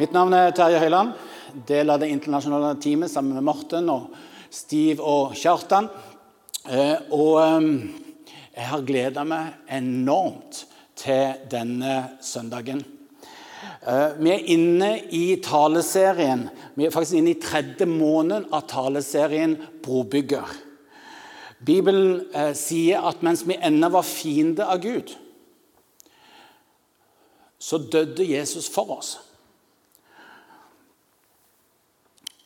Mitt navn er Terje Høiland. Del av det internasjonale teamet sammen med Morten og Steve og Kjartan. Eh, og eh, jeg har gleda meg enormt til denne søndagen. Eh, vi er inne i taleserien. Vi er faktisk inne i tredje måned av taleserien Brobygger. Bibelen sier at mens vi ennå var fiender av Gud, så døde Jesus for oss.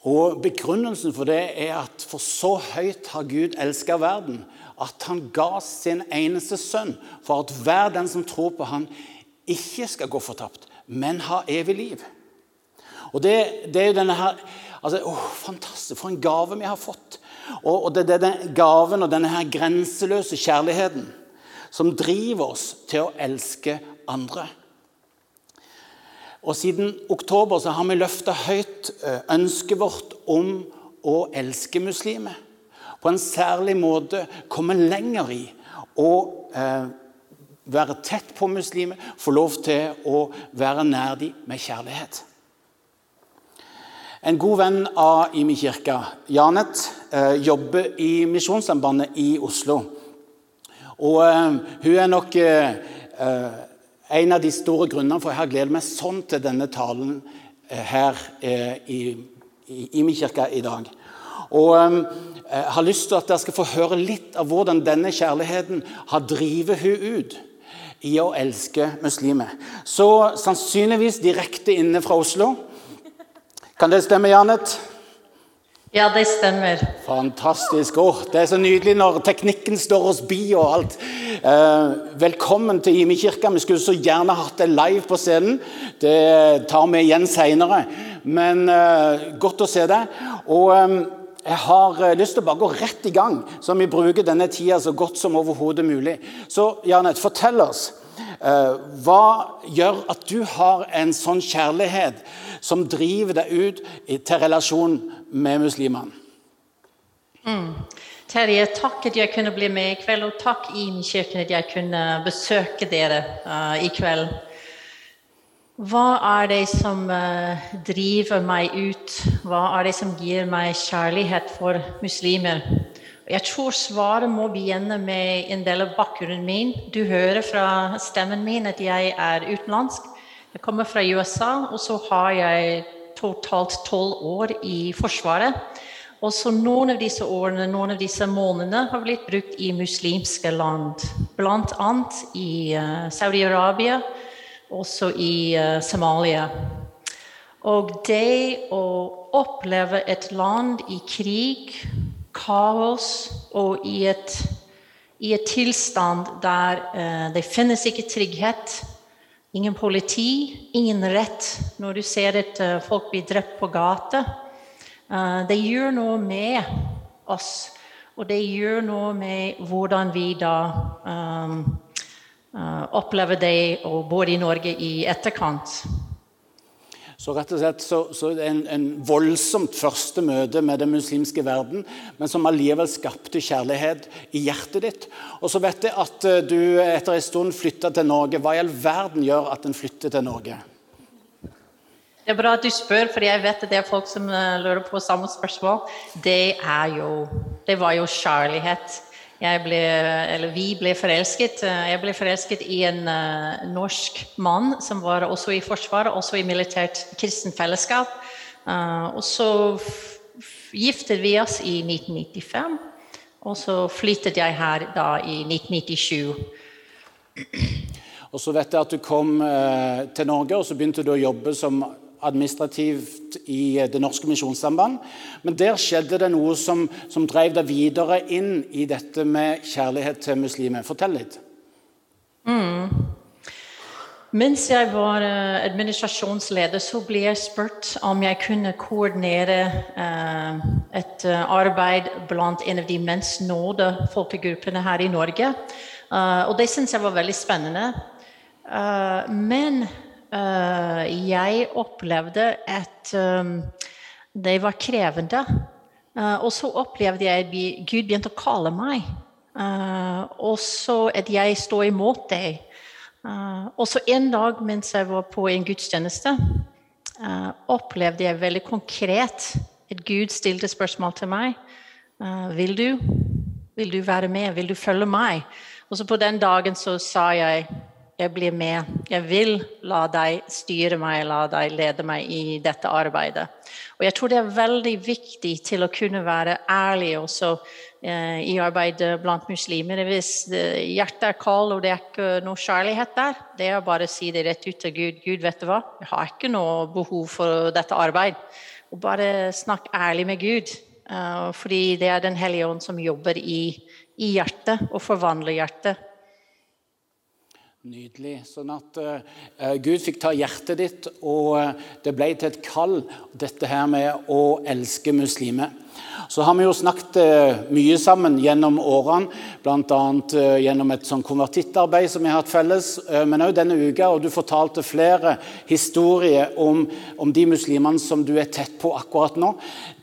Og Begrunnelsen for det er at for så høyt har Gud elska verden at han ga sin eneste sønn for at hver den som tror på han ikke skal gå fortapt, men ha evig liv. Og Det, det er jo denne her altså, å, Fantastisk! For en gave vi har fått. Og, og det er denne gaven og denne her grenseløse kjærligheten som driver oss til å elske andre. Og Siden oktober så har vi løfta høyt eh, ønsket vårt om å elske muslimer. På en særlig måte komme lenger i å eh, være tett på muslimer, få lov til å være nær dem med kjærlighet. En god venn av Imi kirke, Janet, eh, jobber i Misjonssambandet i Oslo. Og eh, hun er nok eh, eh en av de store grunnene for jeg har gledet meg sånn til denne talen eh, her eh, i, i, i min kirke i dag. Og eh, jeg har lyst til at dere skal få høre litt av hvordan denne kjærligheten har drevet hun ut i å elske muslimer. Så sannsynligvis direkte inne fra Oslo. Kan det stemme, Janet? Ja, det stemmer. Fantastisk. Oh, det er så nydelig når teknikken står oss bi og alt. Eh, velkommen til Imi kirke. Vi skulle så gjerne hatt det live på scenen. Det tar vi igjen seinere. Men eh, godt å se deg. Og eh, jeg har lyst til å bare gå rett i gang, så vi bruker denne tida så godt som overhodet mulig. Så Janet, fortell oss. Eh, hva gjør at du har en sånn kjærlighet som driver deg ut til relasjon med muslimene. Mm. Terje, takk at jeg kunne bli med i kveld, og takk Inn-kirken at jeg kunne besøke dere uh, i kveld. Hva er det som uh, driver meg ut? Hva er det som gir meg kjærlighet for muslimer? Jeg tror svaret må begynne med en del av bakgrunnen min. Du hører fra stemmen min at jeg er utenlandsk. Jeg kommer fra USA, og så har jeg totalt tolv år i Forsvaret. Og så Noen av disse årene noen av disse månedene har blitt brukt i muslimske land. Blant annet i uh, Saudi-Arabia, også i uh, Somalia. Og det å oppleve et land i krig, kaos og i et, i et tilstand der eh, det finnes ikke trygghet Ingen politi, ingen rett når du ser at uh, folk blir drept på gata. Uh, det gjør noe med oss, og det gjør noe med hvordan vi da um, opplever det og bo i Norge i etterkant. Så rett og slett så, så en, en voldsomt første møte med den muslimske verden, men som allikevel skapte kjærlighet i hjertet ditt. Og så vet jeg at eh, du etter en stund flytta til Norge. Hva i all verden gjør at en flytter til Norge? Det er bra at du spør, for jeg vet at det er folk som eh, lurer på samme spørsmål. Det er jo Det var jo kjærlighet ble, vi ble forelsket. Eh, jeg ble forelsket i en uh, norsk mann som var også i Forsvaret, også i militært kristent fellesskap. Uh, og så giftet vi oss i 1995, og så flyttet jeg her da i 1997. Og så vet jeg at du kom uh, til Norge og så begynte du å jobbe som administrativt i Det norske misjonssamband. Men der skjedde det noe som, som drev deg videre inn i dette med kjærlighet til muslimer. Fortell litt. Mm. Mens jeg var uh, administrasjonsleder, så ble jeg spurt om jeg kunne koordinere uh, et arbeid blant en av de mest nådde folkegruppene her i Norge. og det syntes jeg var veldig spennende. men Eh, jeg opplevde at um, det var krevende. Uh, og så opplevde jeg at Gud begynte å kalle meg. Uh, og så at jeg står imot deg. Og så en dag mens jeg var på en gudstjeneste, eh, opplevde jeg veldig konkret at Gud stilte spørsmål til meg. Eh, vil du? Vil du være med? Vil du følge meg? Og så på den dagen så sa jeg jeg blir med. Jeg vil la deg styre meg, la deg lede meg i dette arbeidet. Og jeg tror det er veldig viktig til å kunne være ærlig også eh, i arbeidet blant muslimer. Hvis hjertet er kaldt og det er ikke noe kjærlighet der, det er bare å si det rett ut til Gud. Gud, vet du hva, jeg har ikke noe behov for dette arbeidet. Og bare snakk ærlig med Gud. Uh, fordi det er Den hellige ånd som jobber i, i hjertet og forvandler hjertet. Nydelig. Sånn at uh, Gud fikk ta hjertet ditt, og uh, det ble til et kall, dette her med å elske muslimer. Så har vi jo snakket uh, mye sammen gjennom årene, bl.a. Uh, gjennom et sånn konvertittarbeid som vi har hatt felles, men òg denne uka. Og du fortalte flere historier om, om de muslimene som du er tett på akkurat nå.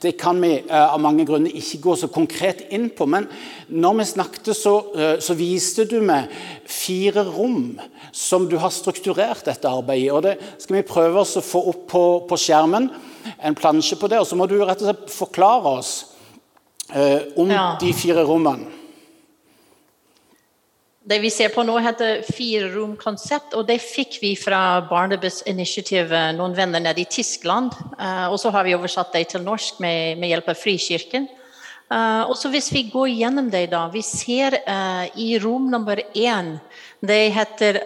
Det kan vi av mange grunner ikke gå så konkret inn på. Men når vi snakket, så, så viste du meg fire rom som du har strukturert dette arbeidet i. og Det skal vi prøve oss å få opp på, på, skjermen, en plansje på det. og Så må du rett og slett forklare oss eh, om ja. de fire rommene. Det vi ser på nå, heter fire rom-konsept, og det fikk vi fra Barnabas Initiative, noen venner nede i Tyskland. Uh, og så har vi oversatt det til norsk med, med hjelp av Frikirken. Uh, og så Hvis vi går gjennom det, da Vi ser uh, i rom nummer én Det heter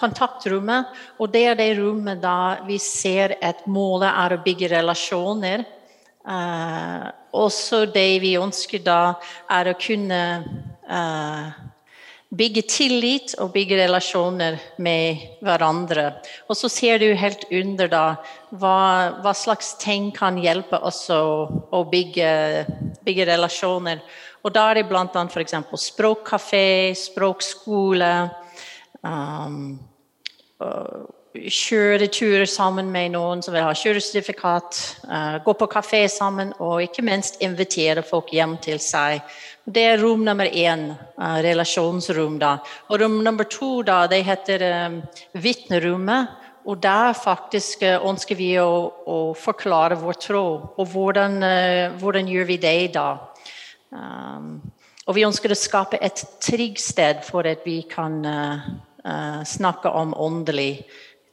kontaktrommet. Og det er det rommet da vi ser at målet er å bygge relasjoner. Også det vi ønsker da, er å kunne bygge tillit og bygge relasjoner med hverandre. Og så ser du helt under da, hva, hva slags ting kan hjelpe oss å, å bygge, bygge, relasjoner. Og da er det bl.a. f.eks. språkkafé, språkskole. Um, kjøre turer sammen med noen som vil ha kjøresertifikat. Uh, gå på kafé sammen, og ikke minst invitere folk hjem til seg det er rom nummer én, uh, relasjonsrom. da. Og rom nummer to da, det heter um, vitnerommet. Og der faktisk uh, ønsker vi å, å, forklare vår tro. Og hvordan, uh, hvordan gjør vi det da? Um, og vi ønsker å skape et trygt sted for at vi kan snakke om åndelig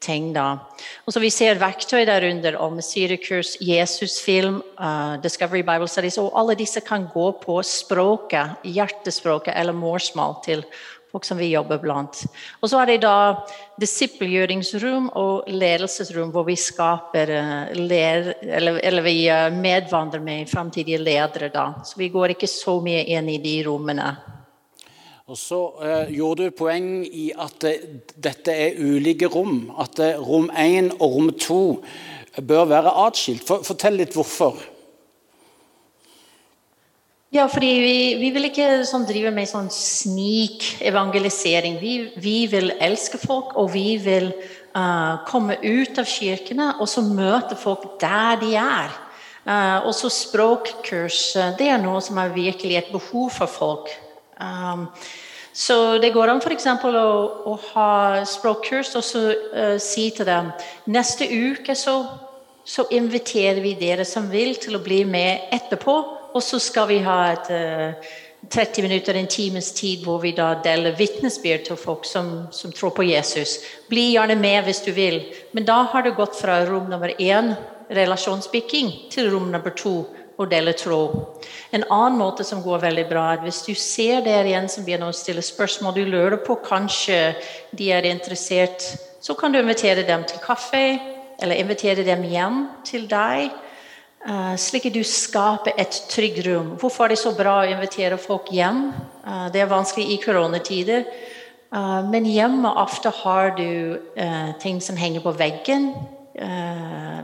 ting. da. Og så Vi ser verktøy der under om Syrikurs, Jesusfilm, uh, Discovery Bible Studies. og Alle disse kan gå på språket, hjertespråket eller morsmål til folk som vi jobber blant. Og så er det da disippelgjøringsrom og ledelsesrom, hvor vi skaper uh, led, eller, eller, vi uh, medvandrer med framtidige ledere. da. Så vi går ikke så mye inn i de rommene. Og Så eh, gjorde du poeng i at det, dette er ulike rom. At det, rom 1 og rom 2 bør være atskilt. For, fortell litt hvorfor. Ja, fordi vi, vi vil ikke sånn, drive med sånn snik-evangelisering. Vi, vi, vil elske folk, og vi vil uh, komme ut av kirkene og så møte folk der de er. Uh, også språkkurs. Det er noe som er virkelig et behov for folk. Um, så det går an f.eks. Å, å ha språkkurs og så uh, si til dem neste uke så, så, inviterer vi dere som vil, til å bli med etterpå. Og så skal vi ha et uh, 30 minutter, en times tid, hvor vi da deler vitnesbyrd til folk som, som, tror på Jesus. Bli gjerne med hvis du vil. Men da har du gått fra rom nummer én, relasjonsbygging, til rom nummer to, og dele tro. En annen måte som går veldig bra, er hvis du ser der igjen som begynner å stille spørsmål, du lurer på kanskje de er interessert, så kan du invitere dem til kaffe, eller invitere dem hjem til deg. Uh, slik at du skaper et trygt rom. Hvorfor er det så bra å invitere folk hjem? Uh, det er vanskelig i koronatider. Uh, men hjemme ofte har du ting som henger på veggen.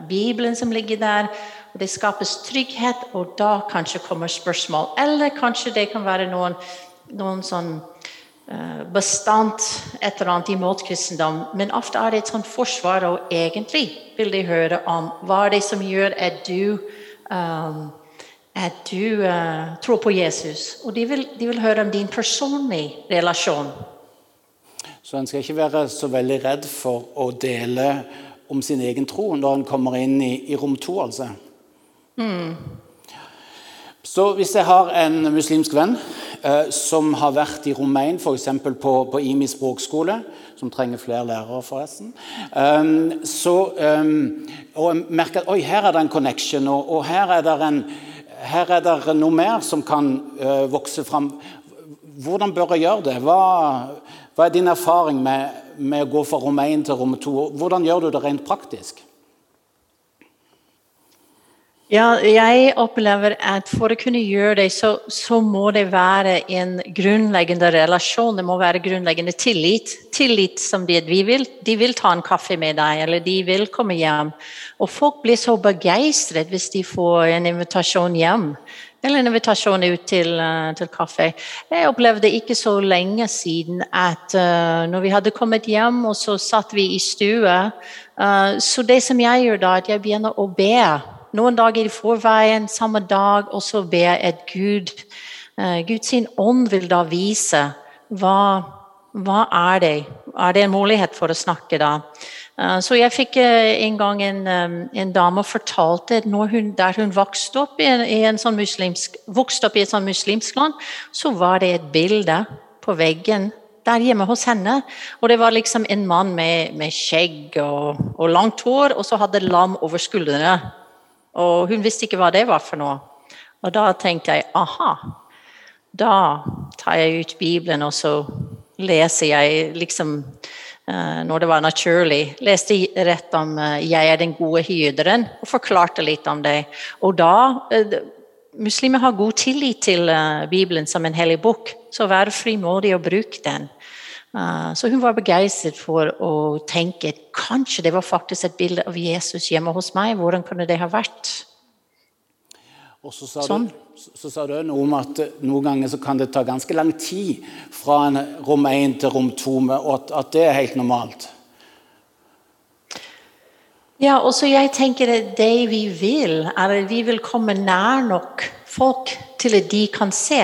Bibelen som ligger der og Det skapes trygghet, og da kanskje kommer spørsmål. Eller kanskje det kan være noen, noen sånn uh, bestand et eller annet imot kristendom. Men ofte er det et sånt forsvar, og egentlig vil de høre om hva er det som gjør at du um, at du uh, tror på Jesus. Og de vil, de vil høre om din personlige relasjon. Så en skal ikke være så veldig redd for å dele om sin egen tro når en kommer inn i, i rom to, altså. Så hvis jeg har en muslimsk venn eh, som har vært i Romein, f.eks. På, på IMI språkskole, som trenger flere lærere, forresten, um, så, um, og jeg merker at oi, her er det en connection, og, og her, er det en, her er det noe mer som kan uh, vokse fram. Hvordan bør jeg gjøre det? Hva, hva er din erfaring med, med å gå fra Romein til rom 2? Hvordan gjør du det rent praktisk? Ja, jeg opplever at for å kunne gjøre det, så, så, må det være en grunnleggende relasjon. Det må være grunnleggende tillit. Tillit som de, vi vil, de vil ta en kaffe med deg, eller de vil komme hjem. Og folk blir så begeistret hvis de får en invitasjon hjem. Eller en invitasjon ut til, uh, til kaffe. Jeg opplevde ikke så lenge siden at uh, når vi hadde kommet hjem, og så satt vi i stue uh, Så det som jeg gjør da, at jeg begynner å be noen dager i forveien, samme dag, og så jeg at Gud, uh, Guds ånd vil da vise hva, hva er det Er det en mulighet for å snakke da? Uh, så jeg fikk uh, en gang en, um, en dame fortalte at hun, der hun vokste opp i en, i en sånn muslimsk, vokste opp i et sånn muslimsk land, så var det et bilde på veggen der hjemme hos henne. Og det var liksom en mann med, med skjegg og, og, langt hår, og så hadde lam over skuldrene. Og hun visste ikke hva det var for noe. Og da tenkte jeg aha, da tar jeg ut Bibelen, og så leser jeg liksom uh, Når det var naturlig, leste rett om uh, 'Jeg er den gode hyrderen', og forklarte litt om det. Og da uh, Muslimer har god tillit til Bibelen som en hellig bok, så vær frimodig og bruk den. Uh, så hun var begeistret for å tenke at kanskje det var faktisk et bilde av Jesus hjemme hos meg. Hvordan kunne det ha vært? Og så sa, sånn. du, så sa du noe om at noen ganger så kan det ta ganske lang tid fra en rom 1 til rom 2, og at, at det er helt normalt. Ja, og så jeg tenker at det vi vil, er at vi vil komme nær nok folk til at de kan se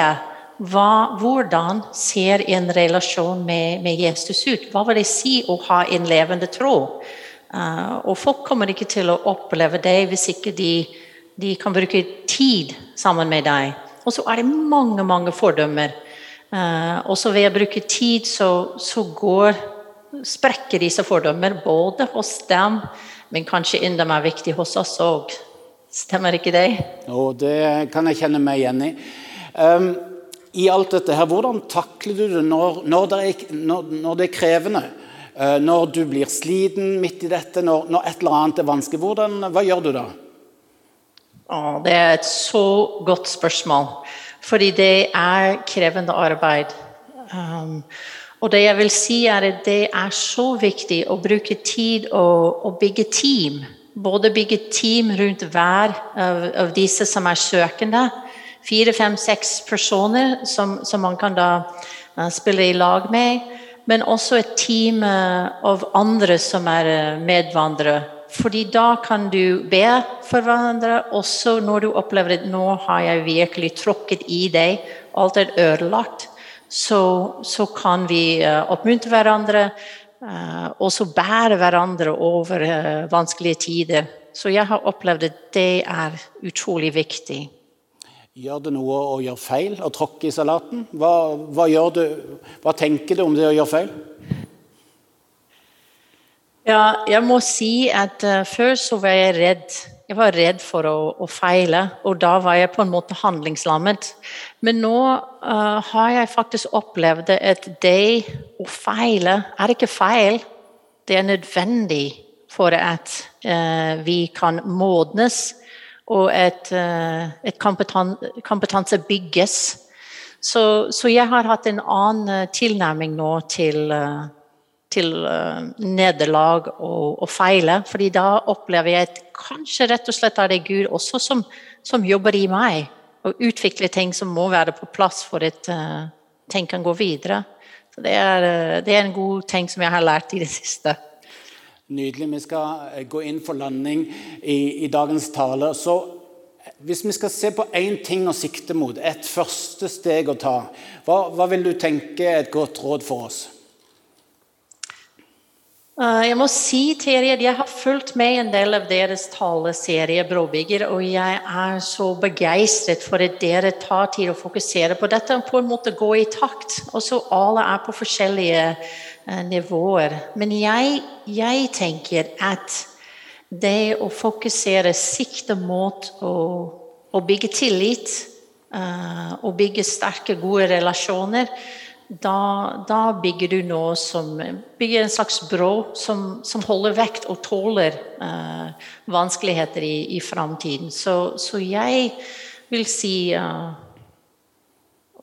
hva, hvordan ser en relasjon med, med, Jesus ut? Hva vil det si å ha en levende tro? Uh, og folk kommer ikke til å oppleve det hvis ikke de, de kan bruke tid sammen med deg. Og så er det mange, mange fordommer. Uh, og så ved å bruke tid, så, så går, sprekker disse fordommer både hos dem, men kanskje enda mer viktig hos oss òg. Stemmer ikke det? Jo, det kan jeg kjenne meg igjen i. Um, i alt dette her, hvordan takler du det når, når, det, er, når, når det, er, krevende? Eh, når du blir sliten midt i dette, når, et eller annet er vanskelig. Hvordan, hva gjør du da? Å, det er et så godt spørsmål. Fordi det er krevende arbeid. Um, og det jeg vil si er at det er så viktig å bruke tid og, og bygge team. Både bygge team rundt hver av, av disse som er søkende, fire, fem, seks personer som, som, man kan da uh, spille i lag med. Men også et team uh, av andre som er uh, medvandrere. Fordi da kan du be for hverandre, også når du opplever at nå har jeg virkelig tråkket i deg, alt er ødelagt. Så, så kan vi oppmuntre hverandre, og så bære hverandre over vanskelige tider. Så jeg har opplevd at det er utrolig viktig. Gjør det noe å gjøre feil, og tråkke i salaten? Hva, hva, du, hva, tenker du om det å gjøre feil? Ja, jeg må si at uh, før så var jeg redd. Jeg var redd for å, å, feile, og da var jeg på en måte handlingslammet. Men nå uh, har jeg faktisk opplevd at det å feile er ikke feil. Det er nødvendig for at uh, vi kan modnes og et, eh, et kompetanse bygges. Så, så, jeg har hatt en annen eh, tilnærming nå til, eh, til nederlag og, og feile. fordi da opplever jeg at kanskje rett og slett er det Gud også som, som jobber i meg. Og utvikler ting som må være på plass for at ting kan gå videre. Så det er, det er en god ting som jeg har lært i det siste. Nydelig. Vi skal eh, gå inn for landing i, i dagens tale. Så eh, hvis vi skal se på én ting å sikte mot, et første steg å ta, hva, hva vil du tenke er et godt råd for oss? Uh, jeg må si Terje, at jeg har fulgt med en del av deres taleserie Brobygger, og jeg er så begeistret for at dere tar tid å fokusere på dette på en måte gå i takt. Og så alle er på forskjellige nivåer. Men jeg, jeg, tenker at det å fokusere sikte mot å, å bygge tillit, uh, og bygge sterke, gode relasjoner da, da, bygger du noe som bygger en slags brå som, som holder vekt og tåler uh, vanskeligheter i, i framtiden. Så, så, jeg vil si uh,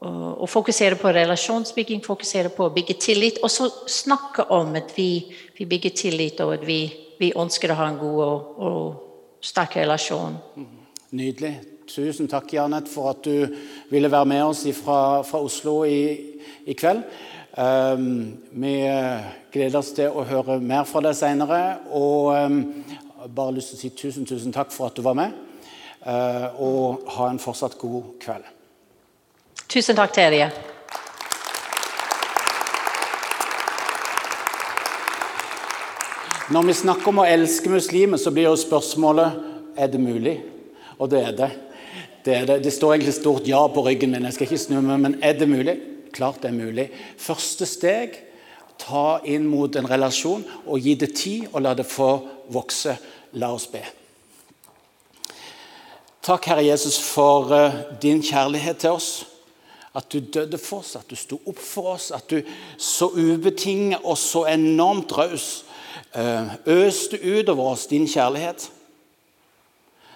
å fokusere på relasjonsbygging, fokusere på å bygge tillit, og så snakke om at vi, vi bygger tillit, og at vi, vi, ønsker å ha en god og, og sterk relasjon. Nydelig. Tusen takk, Janet, for at du ville være med oss fra, fra Oslo i i kveld. Um, vi gleder oss til å høre mer fra deg senere. Og um, bare lyst til å si tusen, tusen takk for at du var med. Uh, og ha en fortsatt god kveld. Tusen takk, Terje. Når vi snakker om å elske muslimer, så blir jo spørsmålet er det mulig. Og det er det. Det, er det. det står egentlig stort ja på ryggen min. jeg skal ikke snu meg, Men er det mulig? Klart det er mulig. Første steg ta inn mot en relasjon og gi det tid og la det få vokse. La oss be. Takk, Herre Jesus, for uh, din kjærlighet til oss. At du døde for oss, at du sto opp for oss, at du så ubetinget og så enormt raus uh, øste utover oss din kjærlighet.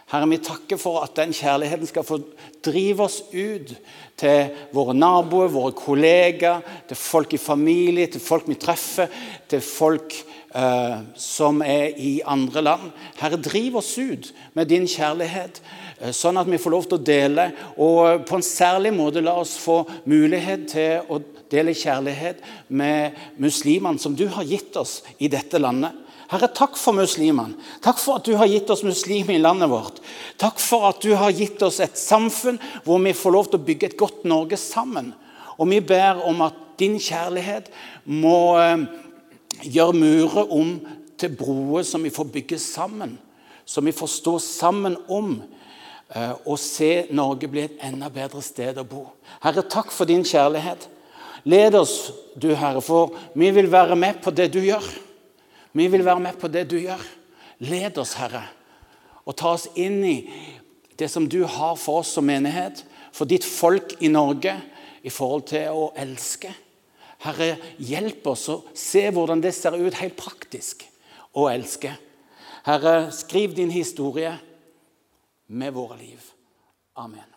Herre, vi takker for at den kjærligheten skal få drive oss ut til våre naboer, våre kollegaer, til folk i familie, til folk vi treffer, til folk eh, som er i andre land. Herre, driv oss ut med din kjærlighet, eh, sånn at vi får lov til å dele. Og på en særlig måte la oss få mulighet til å dele kjærlighet med muslimene som du har gitt oss i dette landet. Herre, takk for muslimene. Takk for at du har gitt oss muslimer i landet vårt. Takk for at du har gitt oss et samfunn hvor vi får lov til å bygge et godt Norge sammen. Og vi ber om at din kjærlighet må gjøre murer om til broer som vi får bygge sammen. Som vi får stå sammen om eh, og se Norge bli et enda bedre sted å bo. Herre, takk for din kjærlighet. Led oss, du Herre, for vi vil være med på det du gjør. Vi vil være med på det du gjør. Led oss, Herre, og ta oss inn i det som du har for oss som menighet, for ditt folk i Norge, i forhold til å elske. Herre, hjelp oss å se hvordan det ser ut helt praktisk å elske. Herre, skriv din historie med våre liv. Amen.